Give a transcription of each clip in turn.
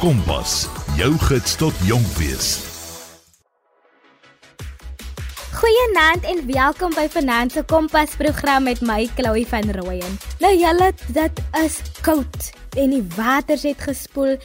Kompas, jou gids tot jonk wees. Goeienaand en welkom by Finansie Kompas program met my Chloe van Rooyen. Nou julle, dit is koud en die water het gespoel.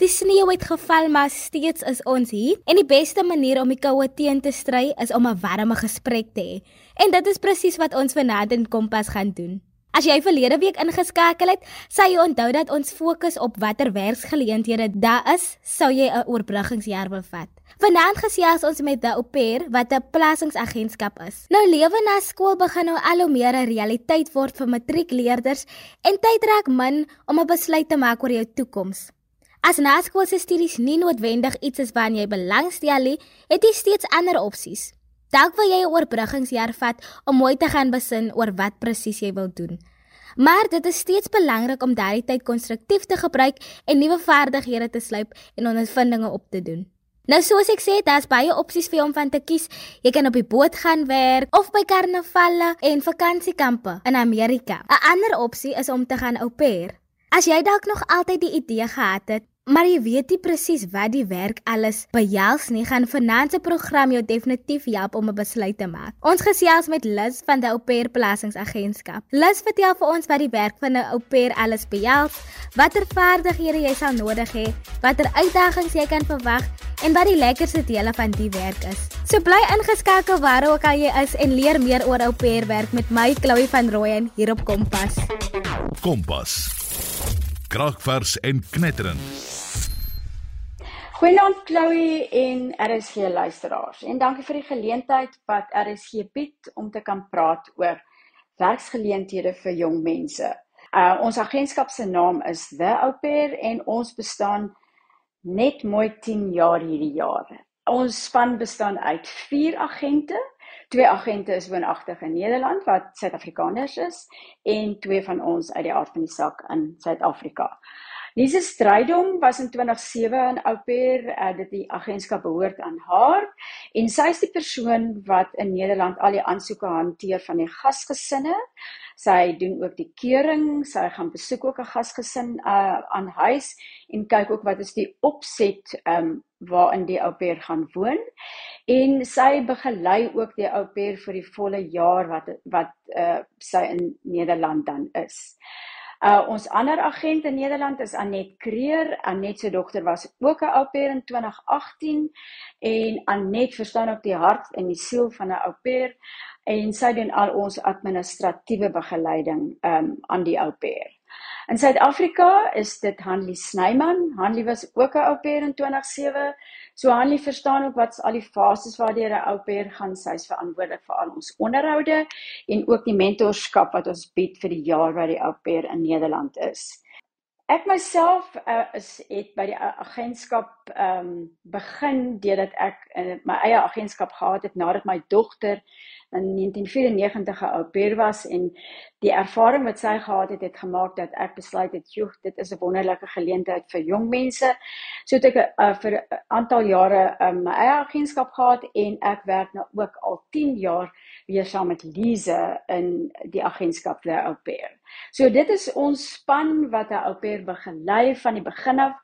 Die sneeu het geval, maar steeds is ons hier. En die beste manier om die koue teen te stry is om 'n warme gesprek te hê. En dit is presies wat ons vanaand in Kompas gaan doen. As jy verlede week ingeskakel het, sê jy onthou dat ons fokus op watter werksgeleenthede daar is, sou jy 'n oorbruggingsjaar wil vat. Vanaand gesels ons met 'n pair wat 'n plasingsagentskap is. Nou lewe na skool begin nou al hoe meer 'n realiteit word vir matriekleerders en tyd raak min om 'n besluit te maak oor jou toekoms. As naskoolse studies nie noodwendig iets is waaraan jy belangstel nie, het jy steeds ander opsies. Dalk wil jy 'n oorbruggingsjaar vat om mooi te gaan besin oor wat presies jy wil doen. Maar dit is steeds belangrik om daardie tyd konstruktief te gebruik en nuwe vaardighede te sluip en ondervindinge op te doen. Nou soos ek sê, daar's baie opsies vir jou om van te kies. Jy kan op die boot gaan werk of by karnavalle en vakansiekampe in Amerika. 'n Ander opsie is om te gaan au pair. As jy dalk nog altyd die idee gehad het Maar jy weet nie presies wat die werk alles behels nie. Gaan finansie program jou definitief help om 'n besluit te maak. Ons gesels met Liz van die Au Pair Belastingagentskap. Liz vertel vir ons wat die werk van 'n au pair alles behels, watter vaardighede jy sal nodig hê, watter uitdagings jy kan verwag en wat die lekkerste dele van die werk is. So bly ingeskakel waar ook al jy is en leer meer oor au pair werk met my Chloe van Rooyen hier op Kompas. Kompas. Kragvers en knetterend. Goeienaand Chloe en RSG luisteraars. En dankie vir die geleentheid wat RSG bied om te kan praat oor werksgeleenthede vir jong mense. Uh ons agentskap se naam is The Au Pair en ons bestaan net mooi 10 jaar hierdie jaar. Ons span bestaan uit 4 agente. Twee agente is woonagtig in Nederland wat Suid-Afrikaners is en twee van ons uit die aard van die saak in Suid-Afrika. Lise Strydom was in 2007 in Au Pair, uh, dit die agentskap behoort aan haar en sy is die persoon wat in Nederland al die aansoeke hanteer van die gasgesinne. Sy doen ook die keuring, sy gaan besoek ook 'n gasgesin uh, aan huis en kyk ook wat is die opset um waarin die au pair gaan woon en sy begelei ook die au pair vir die volle jaar wat wat uh, sy in Nederland dan is. Uh ons ander agent in Nederland is Anet Kreer. Anet se dogter was ook 'n au pair in 2018 en Anet verstaan ook die hart en die siel van 'n au pair en sy doen al ons administratiewe begeleiding um aan die au pair. In Suid-Afrika is dit Hanlie Snyman. Hanlie was ook 'n au pair in 2007 So Hanlie verstaan ook wat's al die fases waardeur 'n au pair gaan. Sy's verantwoordelik vir al ons onderhoude en ook die mentorskap wat ons bied vir die jaar wat die au pair in Nederland is. Ek myself uh, is het by die agentskap ehm um, begin deurdat ek uh, my eie agentskap gehad het nadat my dogter in 1994 'n au pair was en die ervaring wat sy gehad het het gemaak dat ek besluit het, "Joe, dit is 'n wonderlike geleentheid vir jong mense." So het ek uh, vir 'n aantal jare um, my eie agentskap gehad en ek werk nou ook al 10 jaar weer saam met Lize in die agentskap vir au pair. So dit is ons span wat 'n au pair begelei van die begin af.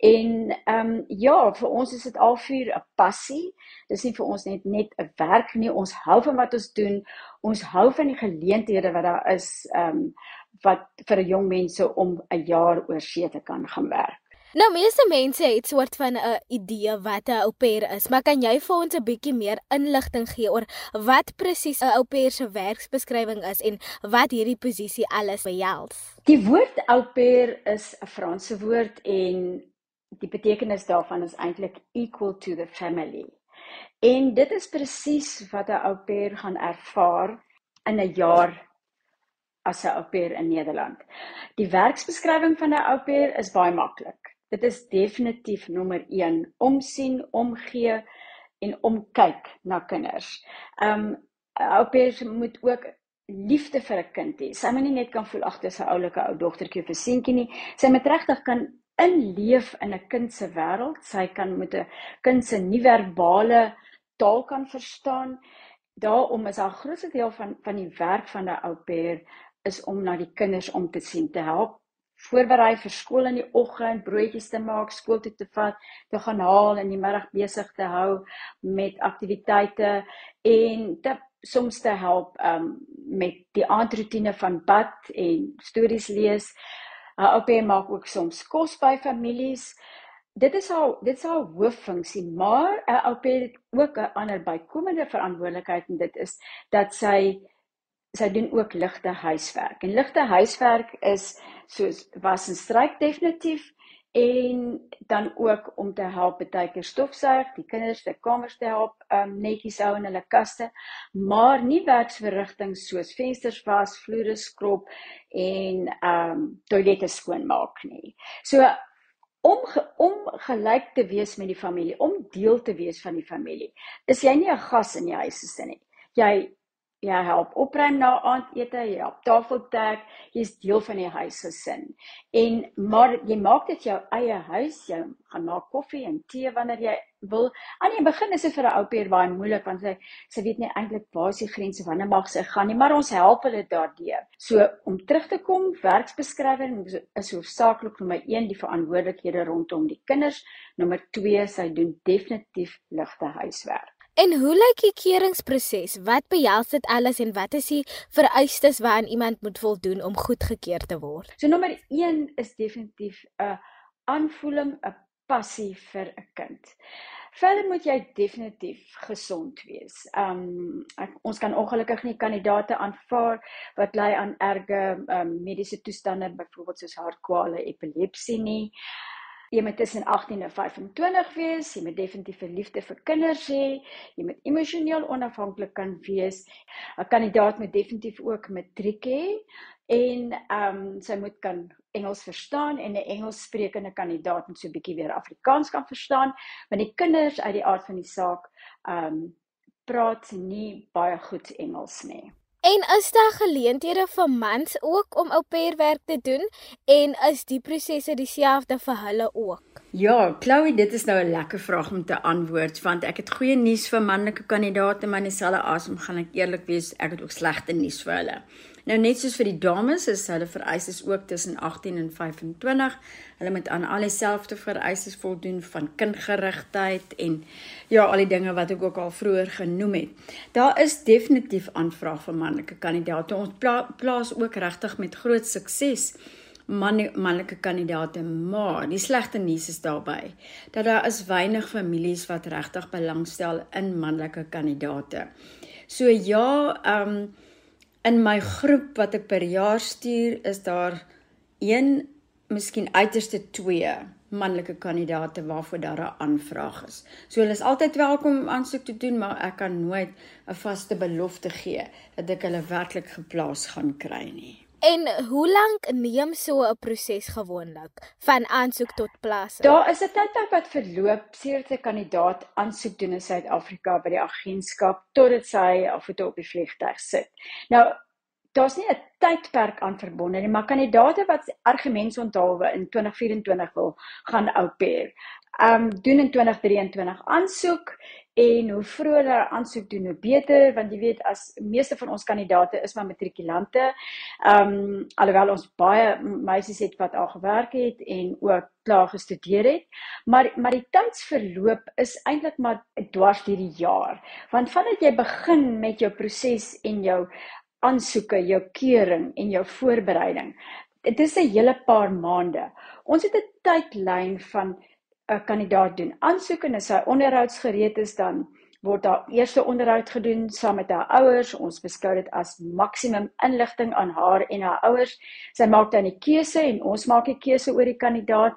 En ehm um, ja, vir ons is dit al vir 'n passie. Dis nie vir ons net net 'n werk nie. Ons hou van wat ons doen. Ons hou van die geleenthede wat daar is ehm um, wat vir jong mense om 'n jaar oor see te kan gaan werk. Nou meeste mense het soort van 'n idee wat 'n au pair is, maar kan jy vir ons 'n bietjie meer inligting gee oor wat presies 'n au pair se werksbeskrywing is en wat hierdie posisie alles behels? Die woord au pair is 'n Franse woord en die betekenis daarvan is eintlik equal to the family. En dit is presies wat 'n au pair gaan ervaar in 'n jaar as 'n au pair in Nederland. Die werksbeskrywing van 'n au pair is baie maklik dit is definitief nommer 1 omsien, omgee en omkyk na kinders. Um ouers moet ook liefde vir 'n kind hê. Sy moet nie net kan voel ag dis 'n oulike ou dogtertjie of seentjie nie. Sy moet regtig kan inleef in 'n kind se wêreld. Sy kan met 'n kind se nie-verbale taal kan verstaan. Daarom is haar grootste deel van van die werk van 'n pair is om na die kinders om te sien, te help voorberei vir skool in die oggend, broodjies te maak, skool toe te vat, te gaan haal en die middag besig te hou met aktiwiteite en te soms te help um met die aandroetine van bad en stories lees. Uh, Oupa maak ook soms kos by families. Dit is al dit is al hooffunksie, maar 'n oupa het ook 'n ander bykomende verantwoordelikheid en dit is dat sy sy doen ook ligte huiswerk. En ligte huiswerk is soos was en stryk definitief en dan ook om te help baie keer stofsuig, die kinders se kamers te help um netjies hou in hulle kaste, maar nie werksverrigtinge soos vensters was, vloere skrob en um toilette skoonmaak nie. So om om gelyk te wees met die familie, om deel te wees van die familie. Is jy nie 'n gas in die huis gesin nie. Jy jy help opruim na aandete, jy help tafel dek, jy's deel van die huisgesin. En maar jy maak dit jou eie huis, jy gaan maak koffie en tee wanneer jy wil. Aan die begin is dit vir 'n ou peer baie moeilik want sy sy weet nie eintlik waar die grense wanneer mag sy gaan nie, maar ons help hulle daardeur. So om terug te kom, werksbeskrywing is hoofsaaklik nommer 1 die verantwoordelikhede rondom die kinders, nommer 2 sy doen definitief ligte huiswerk. En hoe lyk die keuringsproses? Wat behels dit alles en wat is die vereistes waaraan iemand moet voldoen om goedgekeur te word? So nommer 1 is definitief 'n aanvoeling, 'n passie vir 'n kind. Verder moet jy definitief gesond wees. Um ek, ons kan ongelukkig nie kandidaate aanvaar wat ly aan erge um, mediese toestande byvoorbeeld soos hartkwale, epilepsie nie. Jy moet tussen 18 en 25 wees, jy moet definitief 'n liefde vir kinders hê, jy moet emosioneel onafhanklik kan wees. 'n Kandidaat moet definitief ook matriek hê en ehm um, sy moet kan Engels verstaan en 'n Engels sprekende kandidaat moet so 'n bietjie weer Afrikaans kan verstaan, want die kinders uit die aard van die saak ehm um, praat nie baie goed Engels nie. En is daar geleenthede vir mans ook om au pair werk te doen en is die prosesse dieselfde vir hulle ook? Ja, Chloe, dit is nou 'n lekker vraag om te antwoord want ek het goeie nuus vir manlike kandidaate, maar dieselfde asem gaan ek eerlik wees, ek het ook slegte nuus vir hulle. Nou net soos vir die dames is hulle vereistes ook tussen 18 en 25. Hulle moet aan al dieselfde vereistes voldoen van kindgerigtheid en ja, al die dinge wat ek ook al vroeër genoem het. Daar is definitief aanvraag vir manlike kandidaate. Ons pla plaas ook regtig met groot sukses man manlike kandidaate, maar die slegte nuus is daarbey dat daar is weinig families wat regtig belangstel in manlike kandidaate. So ja, ehm um, in my groep wat ek per jaar stuur, is daar een, miskien uiterste 2 manlike kandidaate waarvoor daar 'n aanvraag is. So hulle is altyd welkom om aansoek te doen, maar ek kan nooit 'n vaste belofte gee dat ek hulle werklik geplaas gaan kry nie. En hoe lank neem so 'n proses gewoonlik van aansoek tot plasing? Daar is 'n tydperk wat verloop sedert 'n kandidaat aansoek doen in Suid-Afrika by die agentskap totdat sy afvoete op die vliegtuig sit. Nou, daar's nie 'n tydperk aan verbonde nie, maar kandidaate wat argumentsonthaalwe in 2024 wil gaan au pair, um doen in 2023 aansoek en hoe vroeër hulle aansoek doen hoe beter want jy weet as meeste van ons kandidate is maar matrikulante. Um alhoewel ons baie meisies het wat al gewerk het en ook klaar gestudeer het, maar maar die tydsverloop is eintlik maar dwars deur die jaar. Want vandat jy begin met jou proses en jou aansoeke, jou keuring en jou voorbereiding, dit is 'n hele paar maande. Ons het 'n tydlyn van 'n kandidaat doen aansoek en as hy onderhoudsgereed is dan word daar eerste onderhoud gedoen saam met haar ouers. Ons beskou dit as maksimum inligting aan haar en haar ouers. Sy maak dan 'n keuse en ons maak 'n keuse oor die kandidaat.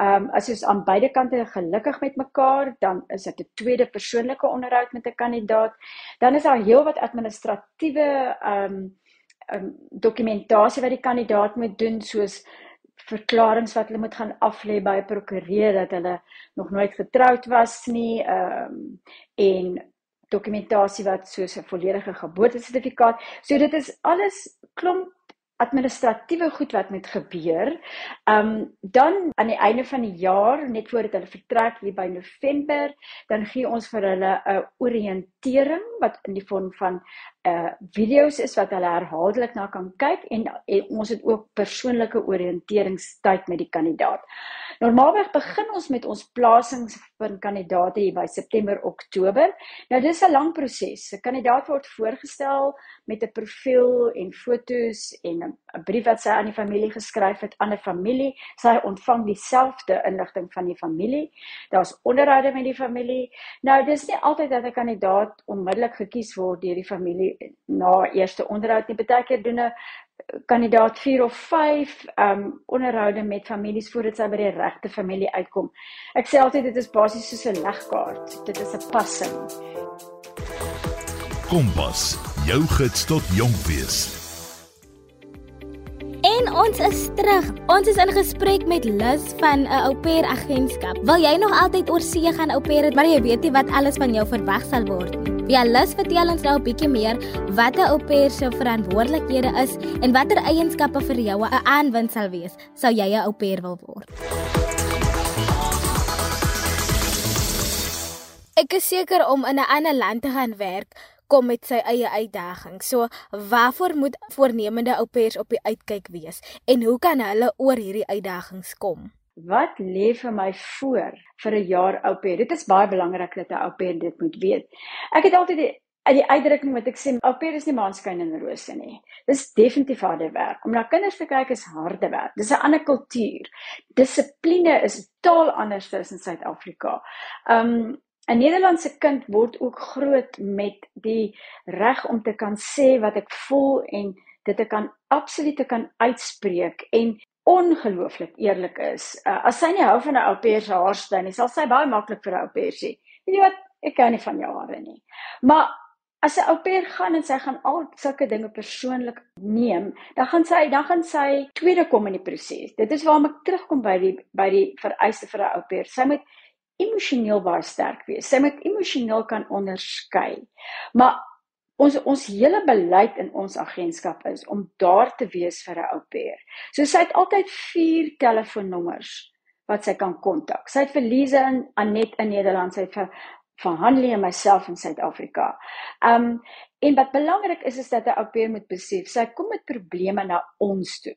Ehm um, as ons aan beide kante gelukkig met mekaar, dan is dit 'n tweede persoonlike onderhoud met 'n kandidaat. Dan is daar heelwat administratiewe ehm um, um, dokumentasie wat die kandidaat moet doen soos verklaringe wat hulle moet gaan aflê by 'n prokureur dat hulle nog nooit getroud was nie ehm um, en dokumentasie wat soos 'n volledige geboortesertifikaat. So dit is alles klomp administratiewe goed wat moet gebeur. Um dan aan die einde van die jaar, net voordat hulle vertrek hier by November, dan gee ons vir hulle 'n oriëntering wat in die vorm van uh video's is wat hulle herhaaldelik na kan kyk en, en ons het ook persoonlike oriënteringstyd met die kandidaat. Normaalweg begin ons met ons plasings van kandidaate hier by September Oktober. Nou dis 'n lang proses. 'n Kandidaat word voorgestel met 'n profiel en fotos en 'n brief wat sy aan die familie geskryf het aan 'n familie. Sy ontvang dieselfde inligting van die familie. Daar's onderhoude met die familie. Nou dis nie altyd dat 'n kandidaat onmiddellik gekies word deur die familie na eerste onderhoud nie. Partykeer doen 'n kandidaat 4 of 5 um onderhoude met families voordat sy by die regte familie uitkom. Ek sê altyd dit is basies soos 'n legkaart. Dit is 'n passing. Kompas, jou gids tot jonk wees. En ons is terug. Ons is in gesprek met Lis van 'n au pair agentskap. Wil jy nog altyd oor see gaan au pair, maar jy weet nie wat alles van jou verwag sal word nie. Ja, Lis vertel ons nou 'n bietjie meer wat 'n au pair se verantwoordelikhede is en watter eienskappe vir jou 'n aanwinst sal wees sou jy 'n au pair wil word. Ek is seker om in 'n ander land te gaan werk kom met sy eie uitdagings. So, waarvoor moet voornemende au pairs op die uitkyk wees en hoe kan hulle oor hierdie uitdagings kom? Wat lê vir my voor vir 'n jaar au pair? Dit is baie belangrik dat 'n au pair dit moet weet. Ek het altyd die die uitdrukking wat ek sê, au pair is nie maanskyn en rose nie. Dis definitief harde werk. Om na kinders te kyk is harde werk. Dis 'n ander kultuur. Dissipline is totaal anders as in Suid-Afrika. Um 'n Nederlandse kind word ook groot met die reg om te kan sê wat ek voel en dit te kan absoluut te kan uitspreek en ongelooflik eerlik is. Uh, as sy nie hou van 'n ou pair se haarstyl nie, sal sy baie maklik vir 'n ou pair sê. Weet jy wat? Ek kan nie van jou hare nie. Maar as 'n ou pair gaan en sy gaan al sulke dinge persoonlik neem, dan gaan sy dan gaan sy tweede kom in die proses. Dit is waarom ek terugkom by die by die vereiste vir 'n ou pair. Sy moet emosioneel baie sterk wees. Sy moet emosioneel kan onderskei. Maar Ons ons hele beleid in ons agentskap is om daar te wees vir 'n ou pair. So sy het altyd 4 telefoonnommers wat sy kan kontak. Sy het vir Lize in Anet in Nederland, sy het vir van Hanlie en myself in Suid-Afrika. Um en wat belangrik is is dat 'n ou pair moet besef, sy kom met probleme na ons toe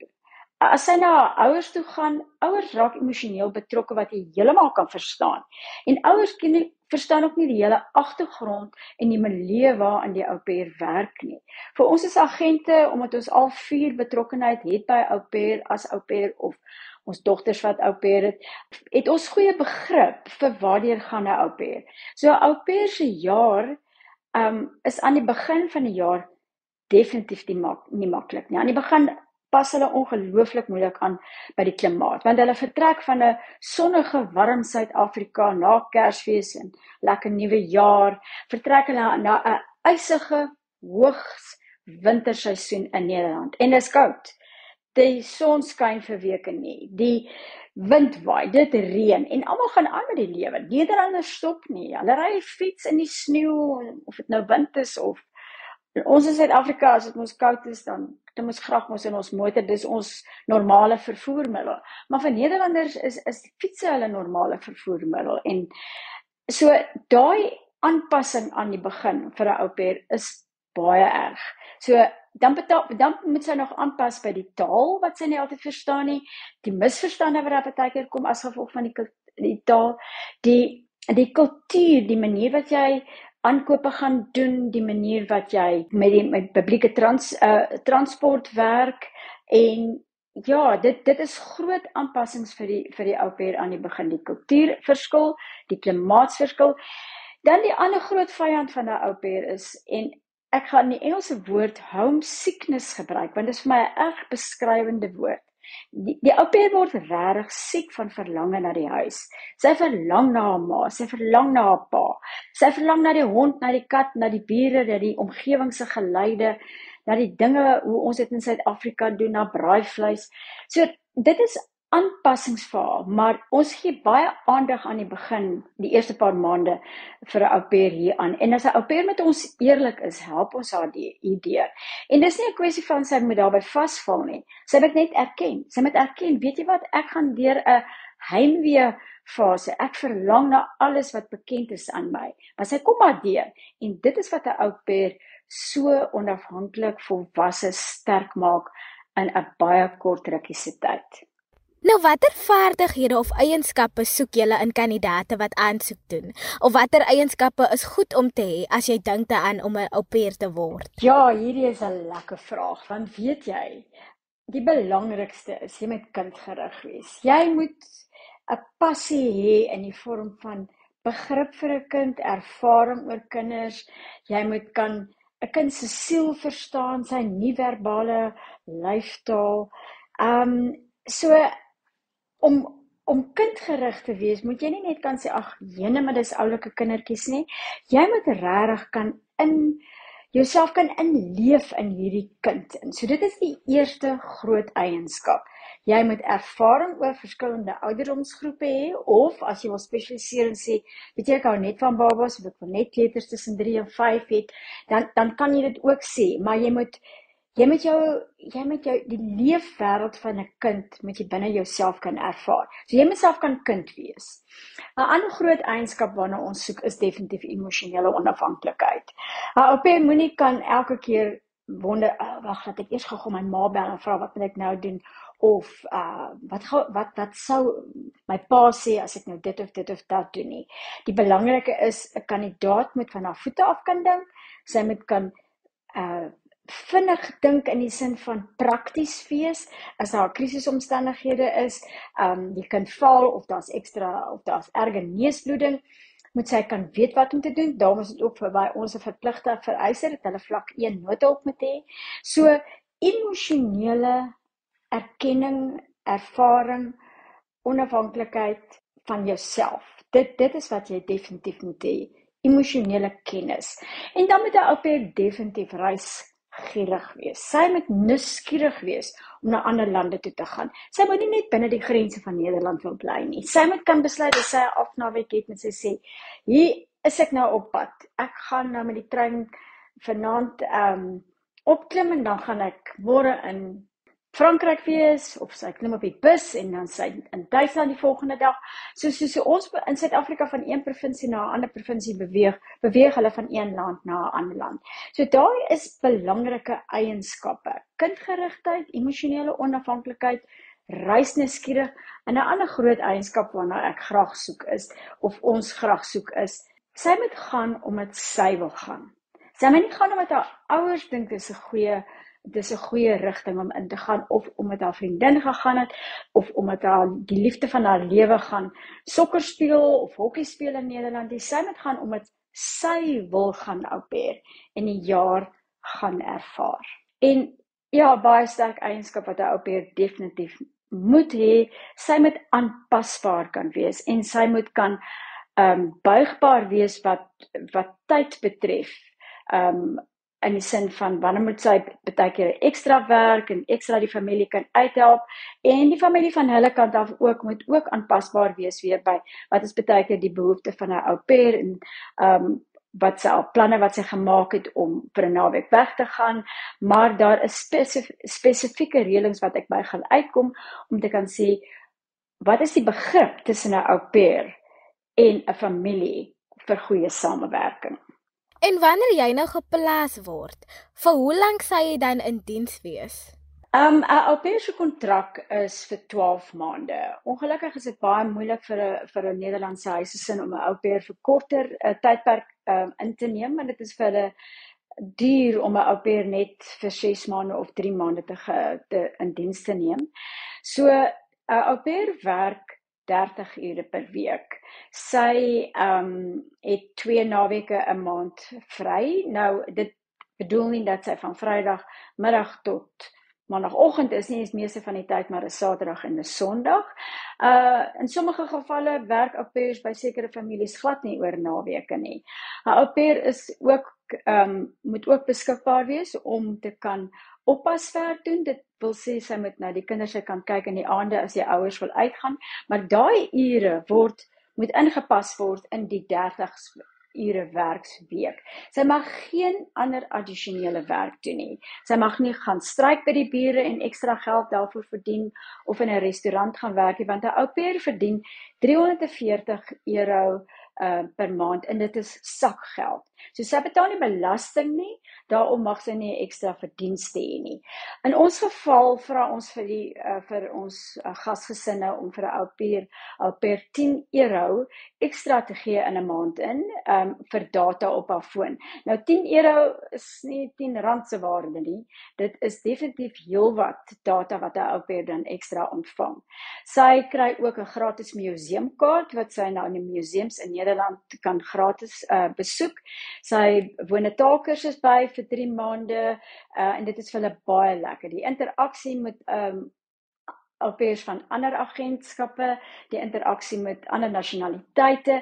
as sy na haar ouers toe gaan, ouers raak emosioneel betrokke wat jy heeltemal kan verstaan. En ouers ken nie verstaan ook nie die hele agtergrond en die milieu waarin die au pair werk nie. Vir ons as agente, omdat ons al vier betrokkeheid het by au pair as au pair of ons dogters wat au pair het, het ons goeie begrip vir waartoe gaan 'n au pair. So 'n au pair se jaar um is aan die begin van die jaar definitief nie, mak nie maklik nie. Aan die begin pas hulle ongelooflik moeilik aan by die klimaat want hulle vertrek van 'n sonnige warm Suid-Afrika na Kersfees en lekker nuwe jaar vertrek hulle na 'n ysige hoogs winterseisoen in Nederland en dit is koud. Die son skyn vir weke nie. Die wind waai, dit reën en almal gaan aan met die lewe. Nederlanders stop nie. Hulle ry fiets in die sneeu of dit nou wind is of ons in Suid-Afrika as dit mos koud is dan dan moet graag mos in ons motor dis ons normale vervoermiddel. Maar vir Nederlanders is is fietsse hulle normale vervoermiddel. En so daai aanpassing aan die begin vir 'n ou pair is baie erg. So dan betaal, dan moet sy nog aanpas by die taal wat sy nie altyd verstaan nie. Die misverstande wat daar baie keer kom as gevolg van die die taal. Die die kultuur die manier wat jy aankope gaan doen, die manier wat jy met die met publieke trans uh transport werk en ja, dit dit is groot aanpassings vir die vir die ou pair aan die begin, die kultuurverskil, die klimaatsverskil. Dan die ander groot vyand van 'n ou pair is en ek gaan die Engelse woord homesickness gebruik want dit is vir my 'n erg beskrywende woord die, die ou pair word regtig siek van verlange na die huis. Sy verlang na haar ma, sy verlang na haar pa. Sy verlang na die hond, na die kat, na die bure, na die omgewing se geluide, na die dinge hoe ons dit in Suid-Afrika doen, na braaivleis. So dit is aanpassingsfaal, maar ons gee baie aandag aan die begin, die eerste paar maande vir 'n au pair hier aan. En as 'n au pair met ons eerlik is, help ons haar die idee. En dis nie 'n kwessie van sy moet daarbey vasval nie. Sy moet net erken. Sy moet erken, weet jy wat, ek gaan deur 'n heimwee fase. Ek verlang na alles wat bekend is aan my. Maar sy kom maar deur en dit is wat 'n au pair so onafhanklik volwasse sterk maak in 'n baie kort rukkie se tyd. Nou watter vaardighede of eienskappe soek julle in kandidaate wat aansoek doen? Of watter eienskappe is goed om te hê as jy dink daaraan om 'n au pair te word? Ja, hierdie is 'n lekker vraag. Want weet jy, die belangrikste is jy moet kindgerig wees. Jy moet 'n passie hê in die vorm van begrip vir 'n kind, ervaring oor kinders. Jy moet kan 'n kind se siel verstaan, sy nie-verbale lyfstaal. Um, so om om kindgerig te wees, moet jy nie net kan sê ag, jene, maar dis oulike kindertjies nie. Jy moet regtig kan in jouself kan inleef in hierdie kind. En so dit is die eerste groot eienskap. Jy moet ervaring oor verskillende ouderdomsgroepe hê of as jy wil spesialiseer en sê, weet jy ek hou net van babas of ek wil net kleuters tussen 3 en 5 het, dan dan kan jy dit ook sê, maar jy moet jy met jou jy met jou die leefwêreld van 'n kind moet jy binne jouself kan ervaar. So jy moet self kan kind wees. 'n Ander groot eienskap waarna ons soek is definitief emosionele onafhanklikheid. Op 'n moenie kan elke keer wonder, oh, wag, laat ek eers gou my ma bel en vra wat moet ek nou doen of uh wat wat wat sou my pa sê as ek nou dit of dit of dat doen nie. Die belangrike is 'n kandidaat moet van haar voete af kan dink. Sy moet kan uh vinnig dink in die sin van prakties wees as daar krisisomstandighede is, ehm um, jy kan val of daar's ekstra of daar's erge neusbloeding, moet sy kan weet wat om te doen. Daarom is dit ook vir by ons 'n verpligte vereiste dat hulle vlak 1 noodhulp moet hê. So emosionele erkenning, ervaring, onafhanklikheid van jouself. Dit dit is wat jy definitief moet hê emosionele kennis. En dan moet jy op 'n definitief reis gierig wees. Sy moet nuuskierig wees om na ander lande toe te gaan. Sy moet nie net binne die grense van Nederland wil bly nie. Sy moet kan besluit as sy 'n afnaweek het met sy sê, "Hier is ek nou op pad. Ek gaan nou met die trein vanaand ehm um, opklim en dan gaan ek môre in Frankryk wees of sy klim op die bus en dan sy in Duitsland die volgende dag. So so so ons in Suid-Afrika van een provinsie na 'n ander provinsie beweeg, beweeg hulle van een land na 'n ander land. So daai is belangrike eienskappe. Kindgerigtheid, emosionele onafhanklikheid, reisnuuskierig en 'n ander groot eienskap waarna ek graag soek is of ons graag soek is, sy moet gaan omdat sy wil gaan. Sy moet nie gaan omdat haar ouers dink dit is 'n goeie dis 'n goeie rigting om in te gaan of om met haar vriendin gegaan het of om met haar die liefde van haar lewe gaan sokker speel of hokkie speel in Nederland. Dis sy moet gaan omdat sy wil gaan pair en 'n jaar gaan ervaar. En ja, baie sterk eienskap wat 'n pair definitief moet hê. Sy moet aanpasbaar kan wees en sy moet kan ehm um, buigbaar wees wat wat tyd betref. Ehm um, in die sin van wanneer moet sy baie keer ekstra werk en ekstra die familie kan uithelp en die familie van hulle kant af ook moet ook aanpasbaar wees weer by wat is baie keer die behoefte van 'n au pair en ehm um, wat sy al planne wat sy gemaak het om vir 'n naweek weg te gaan maar daar is spesif spesifieke reëlings wat ek by gaan uitkom om te kan sê wat is die begrip tussen 'n au pair en 'n familie vir goeie samewerking En wanneer jy nou geplaas word, vir hoe lank sal jy dan in diens wees? Um 'n au pair se kontrak is vir 12 maande. Ongelukkig is dit baie moeilik vir 'n vir 'n Nederlandse huisgesin om 'n au pair vir korter uh, tydperk um in te neem, want dit is vir hulle duur om 'n au pair net vir 6 maande of 3 maande te, ge, te in diens te neem. So 'n au pair werk 30 ure per week. Sy ehm um, het twee naweke 'n maand vry. Nou dit bedoel nie dat sy van Vrydag middag tot Maandagoggend is nie eens meeste van die tyd maar 'n Saterdag en 'n Sondag. Uh in sommige gevalle werk au pairs by sekere families glad nie oor naweke nie. 'n Au pair is ook ehm um, moet ook beskikbaar wees om te kan oppaswerk doen. Dit wil sê sy moet na die kinders se kan kyk in die aande as die ouers wil uitgaan, maar daai ure word moet ingepas word in die 30 ure werksweek. Sy mag geen ander addisionele werk doen nie. Sy mag nie gaan stryk by die bure en ekstra geld daarvoor verdien of in 'n restaurant gaan werk nie want 'n ou pair verdien 340 euro uh per maand en dit is sakgeld. So sy betaal nie belasting nie, daarom mag sy nie ekstra verdienste hê nie. In ons geval vra ons vir die uh, vir ons uh, gasgesinne om vir 'n ou pair al per 10 euro ekstra te gee in 'n maand in um vir data op haar foon. Nou 10 euro is nie 10 rand se waarde nie. Dit is definitief heelwat data wat 'n ou pair dan ekstra ontvang. Sy kry ook 'n gratis museumkaart wat sy nou in die museums in Nederland kan gratis uh, besoek. Sy woon 'n taalkursus by vir 3 maande uh, en dit is vir hulle baie lekker. Die interaksie met ehm um, alpers van ander agentskappe, die interaksie met ander nasionaliteite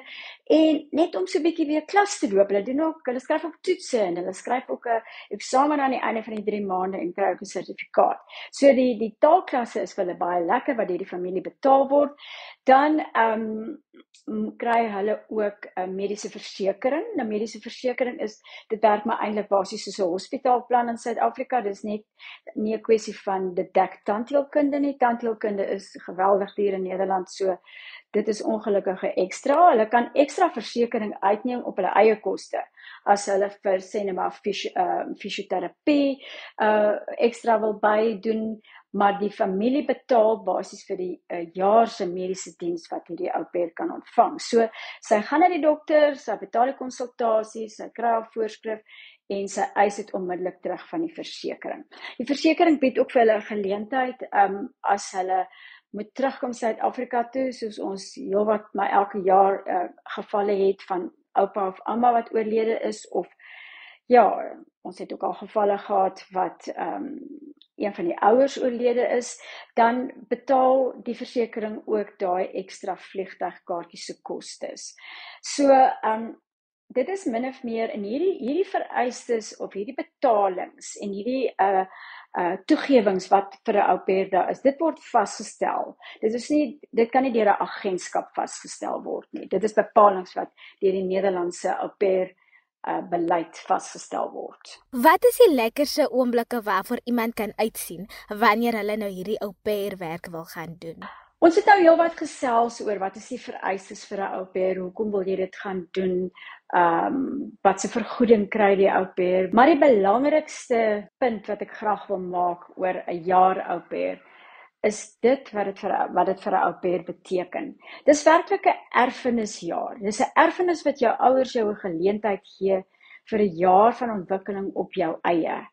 en net om so 'n bietjie weer klas te loop. Hulle doen ook, hulle skryf ook toetse en hulle skryf ook 'n eksamen aan die einde van die 3 maande en kry ook 'n sertifikaat. So die die taalklasse is vir hulle baie lekker wat deur die familie betaal word. Dan ehm um, kry hulle ook 'n mediese versekering. Nou mediese versekering is dit werk maar eintlik basies soos 'n hospitaalplan in Suid-Afrika. Dis net nie 'n kwessie van dit dek tandheelkunde nie. Tandheelkunde is geweldig duur in Nederland, so dit is ongelukkige ekstra. Hulle kan ekstra versekerings uitneem op hulle eie koste as hulle vir sinema uh, fisioterapie uh ekstra wil by doen maar die familie betaal basies vir die uh, jaar se mediese diens wat hierdie ou pair kan ontvang. So sy gaan na die dokter, sy betaal die konsultasie, sy kry haar voorskrif en sy eis dit onmiddellik terug van die versekering. Die versekering bied ook vir hulle 'n geleentheid um as hulle moet terugkom Suid-Afrika toe soos ons heelwat maar elke jaar uh, gevalle het van oupa of ouma wat oorlede is of ja, ons het ook al gevalle gehad wat ehm um, een van die ouers oorlede is, dan betaal die versekering ook daai ekstra vliegtuigkaartjies se kostes. So um, dit is min of meer in hierdie hierdie vereistes of hierdie betalings en hierdie uh uh toegewings wat vir 'n au pair daar is. Dit word vasgestel. Dit is nie dit kan nie deur 'n agentskap vasgestel word nie. Dit is bepalinge wat deur die Nederlandse au pair uh beleid vasgestel word. Wat is die lekkerste oomblikke waarvoor iemand kan uitsien wanneer hulle nou hierdie au pair werk wil gaan doen? Ons het nou heelwat gesels oor wat is die vereistes vir 'n au pair? Hoekom wil jy dit gaan doen? Ehm um, wat se vergoeding kry die au pair? Maar die belangrikste punt wat ek graag wil maak oor 'n jaar au pair is dit wat dit vir wat dit vir 'n au pair beteken. Dis werklik 'n erfenisjaar. Dis 'n erfenis wat jou ouers jou 'n geleentheid gee vir 'n jaar van ontwikkeling op jou eie.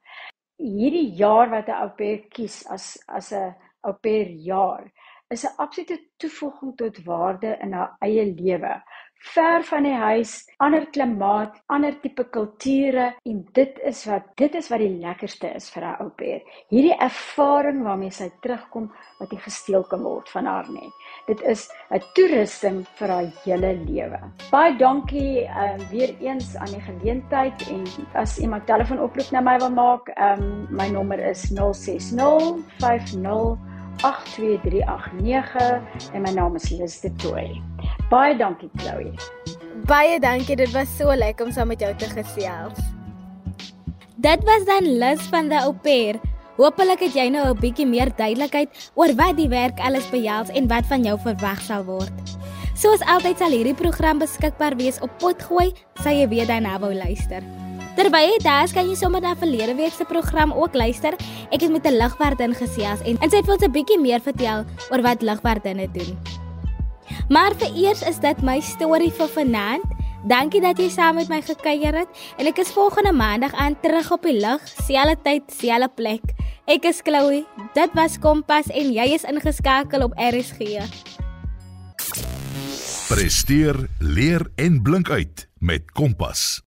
Hierdie jaar wat 'n au pair kies as as 'n au pair jaar is 'n absolute toevoeging tot waarde in haar eie lewe. Ver van die huis, ander klimaat, ander tipe kulture en dit is wat dit is wat die lekkerste is vir haar ou pair. Hierdie ervaring waarmee sy terugkom wat nie gesteel kan word van haar nie. Dit is 'n toerusting vir haar hele lewe. Baie dankie um, weer eens aan die geleentheid en as iemand telefoonoproep na my wil maak, um, my nommer is 060 50 82389 en my naam is Liz de Tooi. Baie dankie Chloe. Baie dankie, dit was so lekker om saam met jou te gesels. Dit was dan Liz van die Au Pair. Hoopelik het jy nou 'n bietjie meer duidelikheid oor wat die werk alles behels en wat van jou verwag sal word. Soos altyd sal hierdie program beskikbaar wees op Potgooi, sê jy weer daarna wou luister. Terwyl jy daar is, kan jy sommer na verlede week se program ook luister. Ek het met 'n ligwerdin gesels en, en sy het ons 'n bietjie meer vertel oor wat ligwerdinne doen. Maar vir eers is dit my storie vir vanaand. Dankie dat jy saam met my gekuier het en ek is volgende maandag aan terug op die lug, selfde tyd, selfde plek. Ek is Chloe. Dit was Kompas en jy is ingeskakel op RSG. Presteer, leer en blink uit met Kompas.